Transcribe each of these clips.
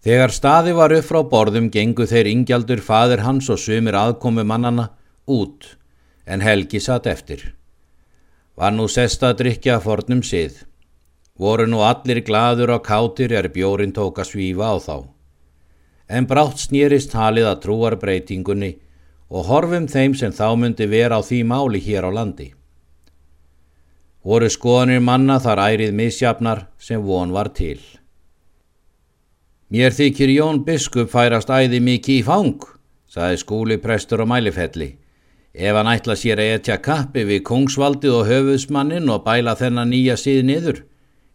Þegar staði var upp frá borðum gengu þeir ingjaldur fadir hans og sumir aðkomu mannana út en Helgi satt eftir. Var nú sesta að drikja að fornum sið. Voru nú allir gladur á kátir er bjórin tók að svífa á þá. En brátt snýrist halið að trúar breytingunni og horfum þeim sem þá myndi vera á því máli hér á landi. Voru skoðanir manna þar ærið misjafnar sem von var til. Mér þykir Jón Biskup færast æði mikið í fang, saði skúli prestur og mælifelli. Ef hann ætla sér að etja kappi við kongsvaldið og höfuðsmannin og bæla þennan nýja síð niður,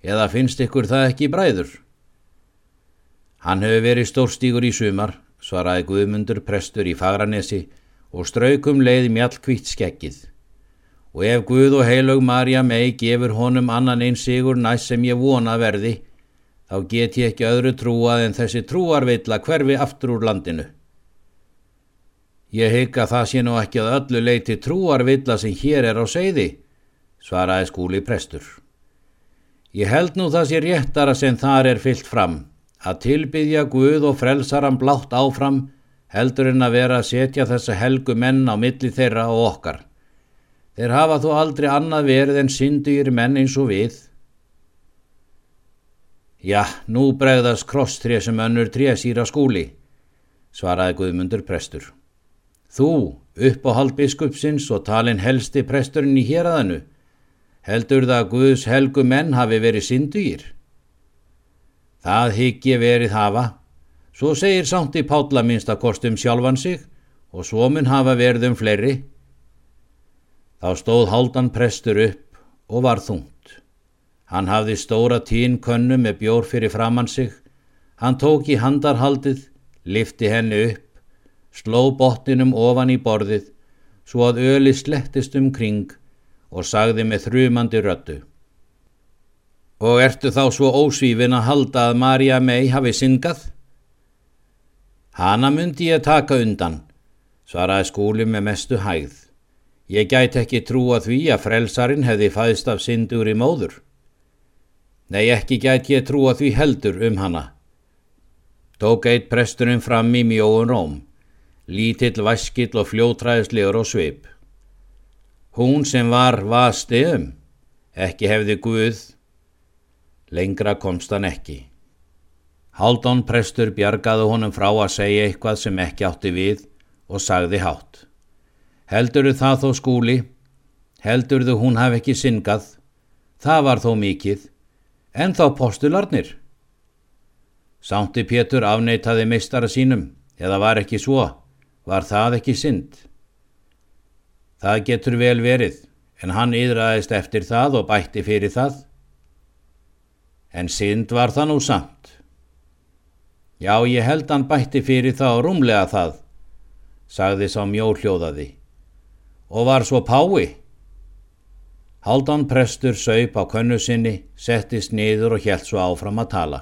eða finnst ykkur það ekki bræður? Hann hefur verið stórstígur í sumar, svaraði Guðmundur prestur í Fagranesi og straukum leiði mjallkvítt skekkið. Og ef Guð og heilög Marja mei gefur honum annan einn sigur næst sem ég vona verði, þá get ég ekki öðru trúað en þessi trúarvilla hverfi aftur úr landinu. Ég hygga það sé nú ekki að öllu leiti trúarvilla sem hér er á segði, svaraði skúli prestur. Ég held nú það sé réttara sem þar er fyllt fram, að tilbyðja Guð og frelsaran blátt áfram heldur en að vera að setja þessa helgu menn á milli þeirra og okkar. Þeir hafa þó aldrei annað verið en syndur menn eins og við, Já, nú bregðast krosstrið sem önnur trið síra skúli, svaraði Guðmundur prestur. Þú, upp á haldbiskupsins og talin helsti presturinn í héræðinu, heldur það að Guðs helgu menn hafi verið syndugir? Það higgi verið hafa, svo segir samt í pátla minnst að kostum sjálfan sig og svo mun hafa verið um fleiri. Þá stóð haldan prestur upp og var þungt. Hann hafði stóra tín könnu með bjór fyrir framann sig. Hann tók í handarhaldið, lifti henni upp, sló botninum ofan í borðið, svo að öli slettist um kring og sagði með þrjumandi röttu. Og ertu þá svo ósvífin að halda að Marja mei hafi syngað? Hanna myndi ég taka undan, svaraði skúli með mestu hægð. Ég gæti ekki trúa því að frelsarin hefði fæðst af syndur í móður. Nei, ekki gæti ég trúa því heldur um hana. Tók eitt presturinn fram í mjóun róm, lítill vaskill og fljótræðslegur og svip. Hún sem var vasti um, ekki hefði Guð, lengra komst hann ekki. Haldón prestur bjargaði honum frá að segja eitthvað sem ekki átti við og sagði hátt. Heldurðu það þó skúli? Heldurðu hún hafi ekki syngað? Það var þó mikið en þá postularnir. Sánti Pétur afneitaði mistara sínum, eða var ekki svo, var það ekki synd. Það getur vel verið, en hann yðraðist eftir það og bætti fyrir það. En synd var það nú samt. Já, ég held hann bætti fyrir það og rúmlega það, sagði sá mjóljóðaði, og var svo pái. Haldan prestur saup á könnu sinni, settist niður og helt svo áfram að tala.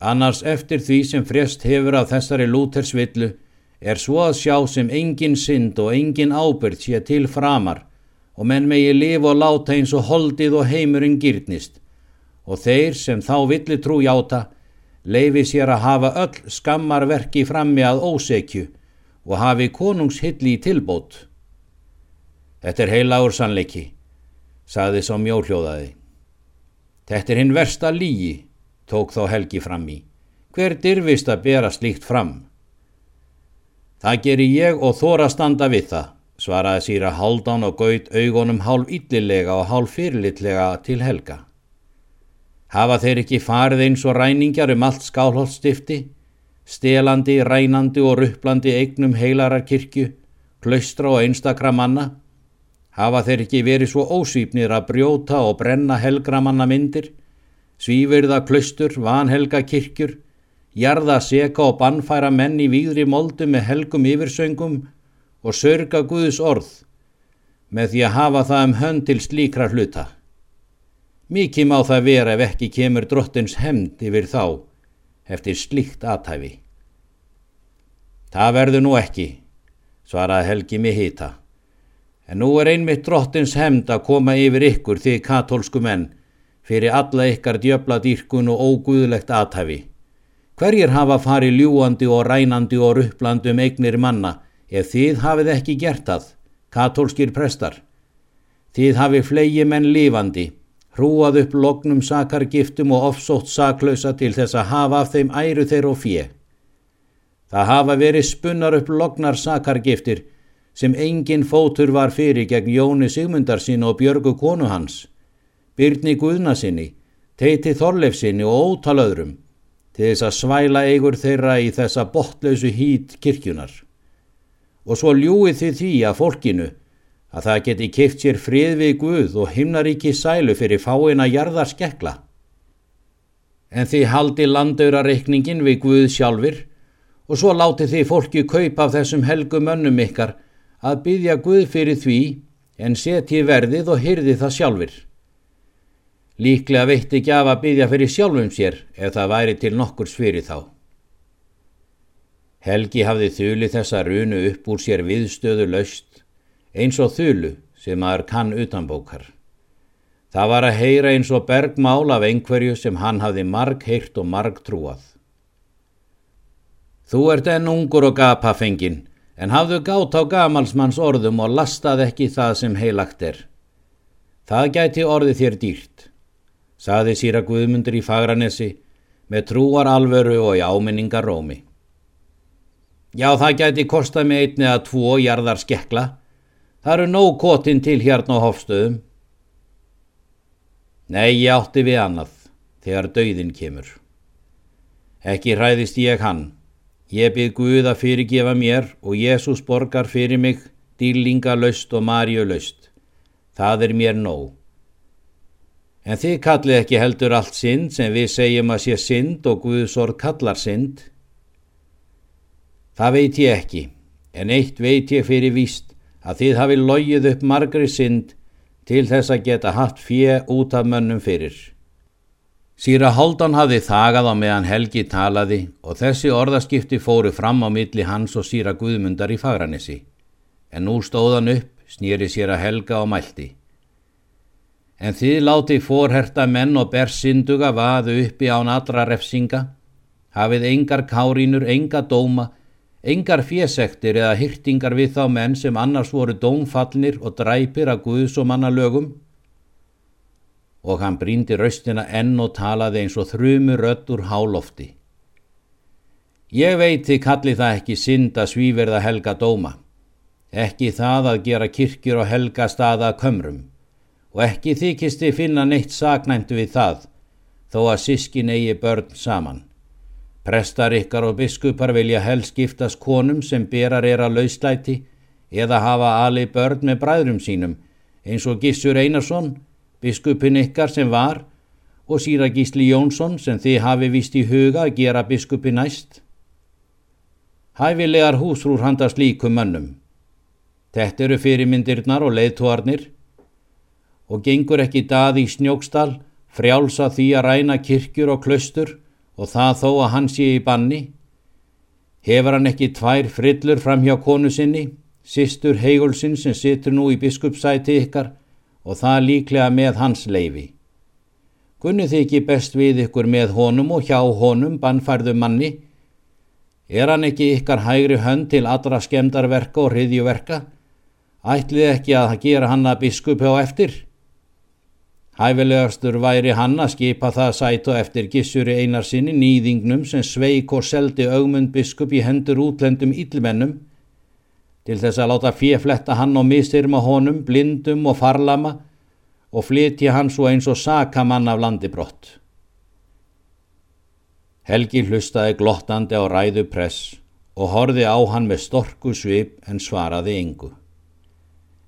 Annars eftir því sem frest hefur af þessari lútersvillu er svo að sjá sem engin synd og engin ábyrð sé til framar og menn megi lifa og láta eins og holdið og heimurinn gyrnist og þeir sem þá villi trú játa leifi sér að hafa öll skammarverki frammi að ósekju og hafi konungshilli í tilbót. Þetta er heilagur sannleiki, saði sá mjóljóðaði. Þetta er hinn versta lígi, tók þá Helgi fram í. Hver dyrfist að bera slíkt fram? Það geri ég og þóra standa við það, svaraði síra Haldán og gaut augunum hálf yllilega og hálf fyrirlitlega til Helga. Hafa þeir ekki farið eins og ræningar um allt skálholtstifti, stelandi, rænandi og rupplandi eignum heilarar kirkju, klaustra og einstakra manna? Hafa þeir ekki verið svo ósýpnir að brjóta og brenna helgramanna myndir, svífurða klustur, vanhelga kirkjur, jarða seka og bannfæra menn í výðri moldu með helgum yfirsöngum og sörga Guðs orð með því að hafa það um hönd til slíkra hluta. Mikið má það vera ef ekki kemur drottins hemd yfir þá eftir slíkt aðtæfi. Það verður nú ekki, svaraði Helgi með hýta. En nú er einmitt drottins hemd að koma yfir ykkur þið katólsku menn fyrir alla ykkar djöbladýrkun og óguðlegt aðtæfi. Hverjir hafa farið ljúandi og rænandi og rupplandi um eignir manna ef þið hafið ekki gert það, katólskir prestar? Þið hafið flegi menn lifandi, hrúað upp lognum sakargiftum og ofsótt saklausa til þess að hafa af þeim æru þeir og fjö. Það hafa verið spunnar upp lognar sakargiftir sem engin fótur var fyrir gegn Jóni Sigmundarsin og Björgu konu hans, Byrni Guðnasinni, Teiti Þorleifsinni og ótal öðrum til þess að svæla eigur þeirra í þessa botlausu hít kirkjunar. Og svo ljúið þið því að fólkinu að það geti kipt sér frið við Guð og himnaríki sælu fyrir fáina jarðar skekla. En þið haldi landaurareikningin við Guð sjálfur og svo láti þið fólki kaupa af þessum helgum önnum ykkar að byggja Guð fyrir því en setji verðið og hyrði það sjálfur. Líklega veitti ekki af að byggja fyrir sjálfum sér ef það væri til nokkurs fyrir þá. Helgi hafði þuli þessa runu upp úr sér viðstöðu laust, eins og þulu sem aður kann utanbókar. Það var að heyra eins og bergmál af einhverju sem hann hafði marg heyrt og marg trúað. Þú ert enn ungur og gapafengin, en hafðu gátt á gamalsmanns orðum og lastað ekki það sem heilagt er. Það gæti orðið þér dýrt saði síra Guðmundur í Fagranesi með trúar alvöru og í áminningar rómi. Já, það gæti kostað mig einni að tvo jarðar skekla. Það eru nóg kotinn til hérna á hofstöðum. Nei, ég átti við annað, þegar dauðin kemur. Ekki hræðist ég hann. Ég byrð Guð að fyrirgefa mér og Jésús borgar fyrir mig dýlinga laust og marju laust. Það er mér nóg. En þið kallið ekki heldur allt synd sem við segjum að sé synd og Guðsorð kallar synd. Það veit ég ekki, en eitt veit ég fyrir víst að þið hafi logið upp margri synd til þess að geta hatt fjö út af mönnum fyrir. Sýra Háldan hafði þagað á meðan Helgi talaði og þessi orðaskipti fóru fram á milli hans og Sýra Guðmundar í Fagranissi. En nú stóðan upp, snýri sér að Helga og mælti. En þið láti fórherta menn og bersinduga vaðu uppi án allra refsinga, hafið engar kárínur, enga dóma, engar fjesektir eða hyrtingar við þá menn sem annars voru dómfallnir og dræpir að Guðs og manna lögum. Og hann bríndi raustina enn og talaði eins og þrjumur rött úr hálofti. Ég veit þið kalli það ekki synd að svíverða helga dóma, ekki það að gera kirkjur og helga staða kömrum og ekki þykist þið finna neitt saknæmt við það, þó að sískin eigi börn saman. Prestar ykkar og biskupar vilja helst giftast konum sem berar er að lauslæti eða hafa ali börn með bræðrum sínum, eins og Gissur Einarsson, biskupin ykkar sem var, og síra Gísli Jónsson sem þið hafi vist í huga að gera biskupi næst. Hæfilegar húsrúr handast líkum mönnum. Þetta eru fyrirmyndirnar og leiðtóarnir, og gengur ekki dað í snjókstal, frjálsa því að ræna kirkjur og klaustur og það þó að hann sé í banni? Hefur hann ekki tvær frillur fram hjá konu sinni, sýstur Heigulsinn sem situr nú í biskupsæti ykkar og það líklega með hans leifi. Gunnið þið ekki best við ykkur með honum og hjá honum bannfærðu manni? Er hann ekki ykkar hægri hönd til allra skemdarverka og hriðjuverka? Ætlið ekki að gera hann að biskupi á eftir? Hæfilegastur væri hann að skipa það sætu eftir gissuri einar sinni nýðingnum sem sveik og seldi augmund biskup í hendur útlendum yllmennum til þess að láta fjefletta hann og misirma honum, blindum og farlama og flytja hann svo eins og sakamann af landi brott. Helgi hlustaði glottandi á ræðu press og horfi á hann með storku svip en svaraði yngu.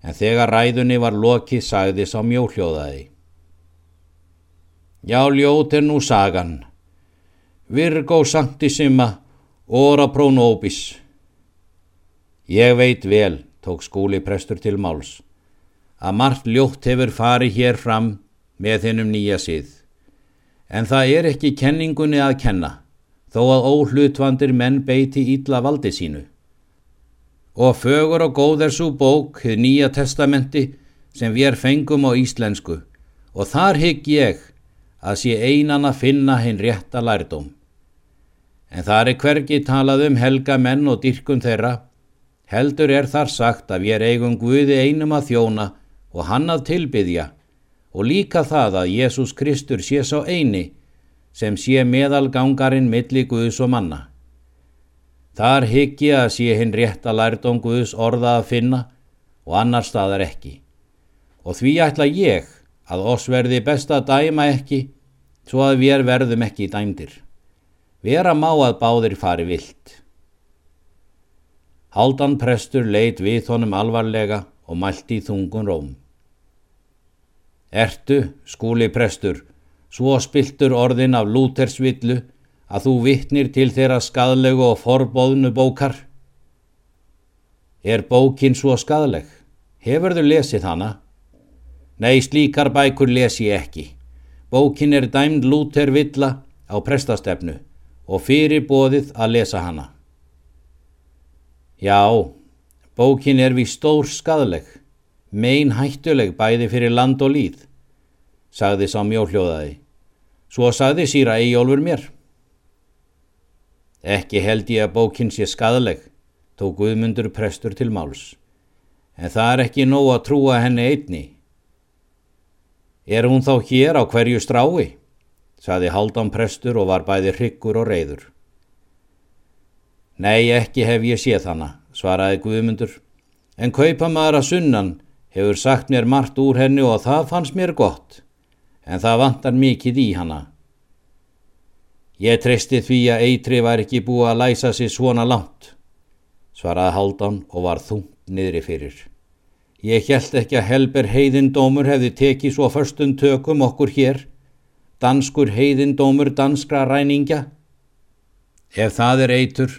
En þegar ræðunni var lokið sagði sá mjóhljóðaði. Já, ljót er nú sagan. Virgo sanctissima, ora pro nobis. Ég veit vel, tók skúli prestur til máls, að margt ljótt hefur farið hér fram með þennum nýja síð. En það er ekki kenningunni að kenna, þó að óhlutvandir menn beiti ítla valdi sínu. Og fögur og góð er svo bók, þið nýja testamenti, sem við er fengum á íslensku, og þar hygg ég, að sé einan að finna hinn rétta lærdóm. En þar er hvergi talað um helga menn og dyrkun þeirra. Heldur er þar sagt að við eigum Guði einum að þjóna og hann að tilbyðja og líka það að Jésús Kristur sé sá eini sem sé meðalgangarinn milli Guðs og manna. Þar hyggi að sé hinn rétt að lærdom Guðs orða að finna og annar staðar ekki. Og því ætla ég að oss verði best að dæma ekki svo að við verðum ekki dæmdir. Vera má að báðir fari vilt. Haldan prestur leit við honum alvarlega og mælti í þungun róm. Ertu, skúli prestur, svo spiltur orðin af lútersvillu að þú vittnir til þeirra skadlegu og forbóðnu bókar? Er bókin svo skadleg? Hefur þau lesið hana? Nei, slíkar bækur les ég ekki. Bókin er dæmd Lúter Villa á prestastefnu og fyrir bóðið að lesa hana. Já, bókin er við stór skadleg, mein hættuleg bæði fyrir land og líð, sagði sá mjóljóðaði. Svo sagði síra Eyjólfur mér. Ekki held ég að bókin sé skadleg, tók Guðmundur prestur til máls. En það er ekki nóg að trúa henni einni. Er hún þá hér á hverju strái? saði Haldan prestur og var bæði hryggur og reyður. Nei, ekki hef ég séð hana, svaraði Guðmundur. En kaupa maður að sunnan hefur sagt mér margt úr henni og það fannst mér gott. En það vantar mikið í hana. Ég treysti því að eitri var ekki búið að læsa sig svona langt, svaraði Haldan og var þungt niðri fyrir. Ég held ekki að helber heiðindómur hefði tekið svo förstum tökum okkur hér, danskur heiðindómur danskra ræningja. Ef það er eitur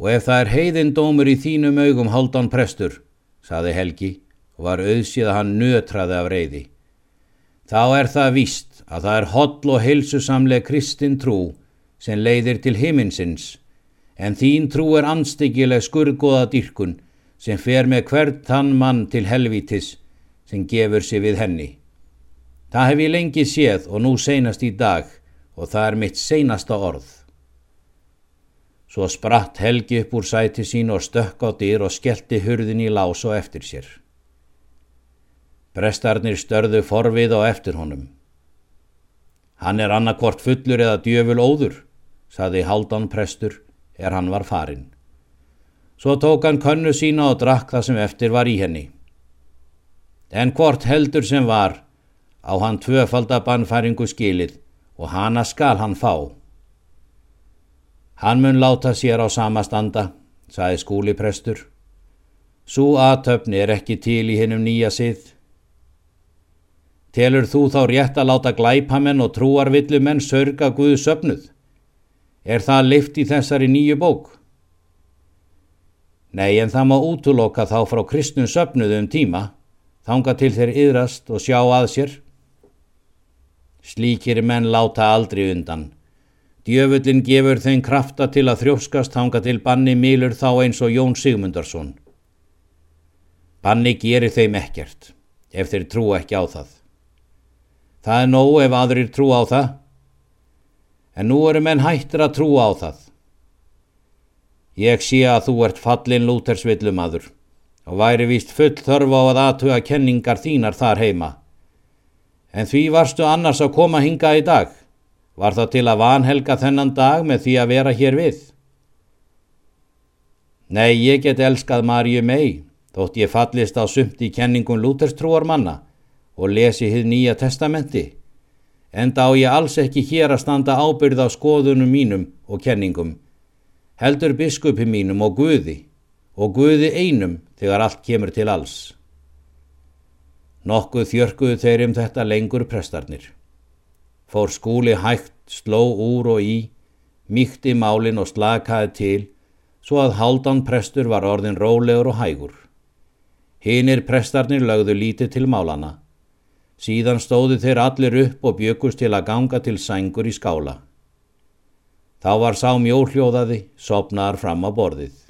og ef það er heiðindómur í þínum augum Haldan prestur, saði Helgi og var auðsíð að hann nötraði af reyði. Þá er það víst að það er hodl og heilsusamlega kristin trú sem leiðir til himinsins, en þín trú er anstíkileg skurgoða dyrkun sem fer með hvert þann mann til helvítis sem gefur sig við henni. Það hef ég lengi séð og nú seinast í dag og það er mitt seinasta orð. Svo spratt Helgi upp úr sæti sín og stökk á dyr og skellti hurðin í lás og eftir sér. Brestarnir störðu forvið og eftir honum. Hann er annarkvort fullur eða djöful óður, saði Haldan prestur er hann var farin. Svo tók hann könnu sína og drakk það sem eftir var í henni. En hvort heldur sem var á hann tvöfaldabannfæringu skilið og hana skal hann fá. Hann mun láta sér á sama standa, saði skúliprestur. Sú aðtöfni er ekki til í hennum nýja sið. Telur þú þá rétt að láta glæpamenn og trúarvillumenn sörga Guðu söpnuð? Er það lift í þessari nýju bók? Nei, en það má útloka þá frá kristnum söpnuðu um tíma, þanga til þeir yðrast og sjá að sér. Slíkir menn láta aldrei undan. Djöfullin gefur þeim krafta til að þrjóskast þanga til banni milur þá eins og Jón Sigmundarsson. Banni gerir þeim ekkert, ef þeir trú ekki á það. Það er nóg ef aðrir trú á það en nú eru menn hættir að trúa á það. Ég sé að þú ert fallin lútersvillumadur og væri víst full þörf á að aðtuga kenningar þínar þar heima. En því varstu annars að koma hinga í dag? Var það til að vanhelga þennan dag með því að vera hér við? Nei, ég get elskað Marju mei, þótt ég fallist á sumt í kenningum lúterstrúar manna og lesi hið nýja testamenti enda á ég alls ekki hér að standa ábyrð á skoðunum mínum og kenningum, heldur biskupi mínum og Guði, og Guði einum þegar allt kemur til alls. Nokkuð þjörkuðu þeir um þetta lengur prestarnir. Fór skúli hægt, sló úr og í, mýkti málin og slakaði til, svo að haldan prestur var orðin rólegur og hægur. Hinnir prestarnir lögðu lítið til málana. Síðan stóðu þeir allir upp og byggust til að ganga til sængur í skála. Þá var sá mjólhljóðaði, sopnar fram á borðið.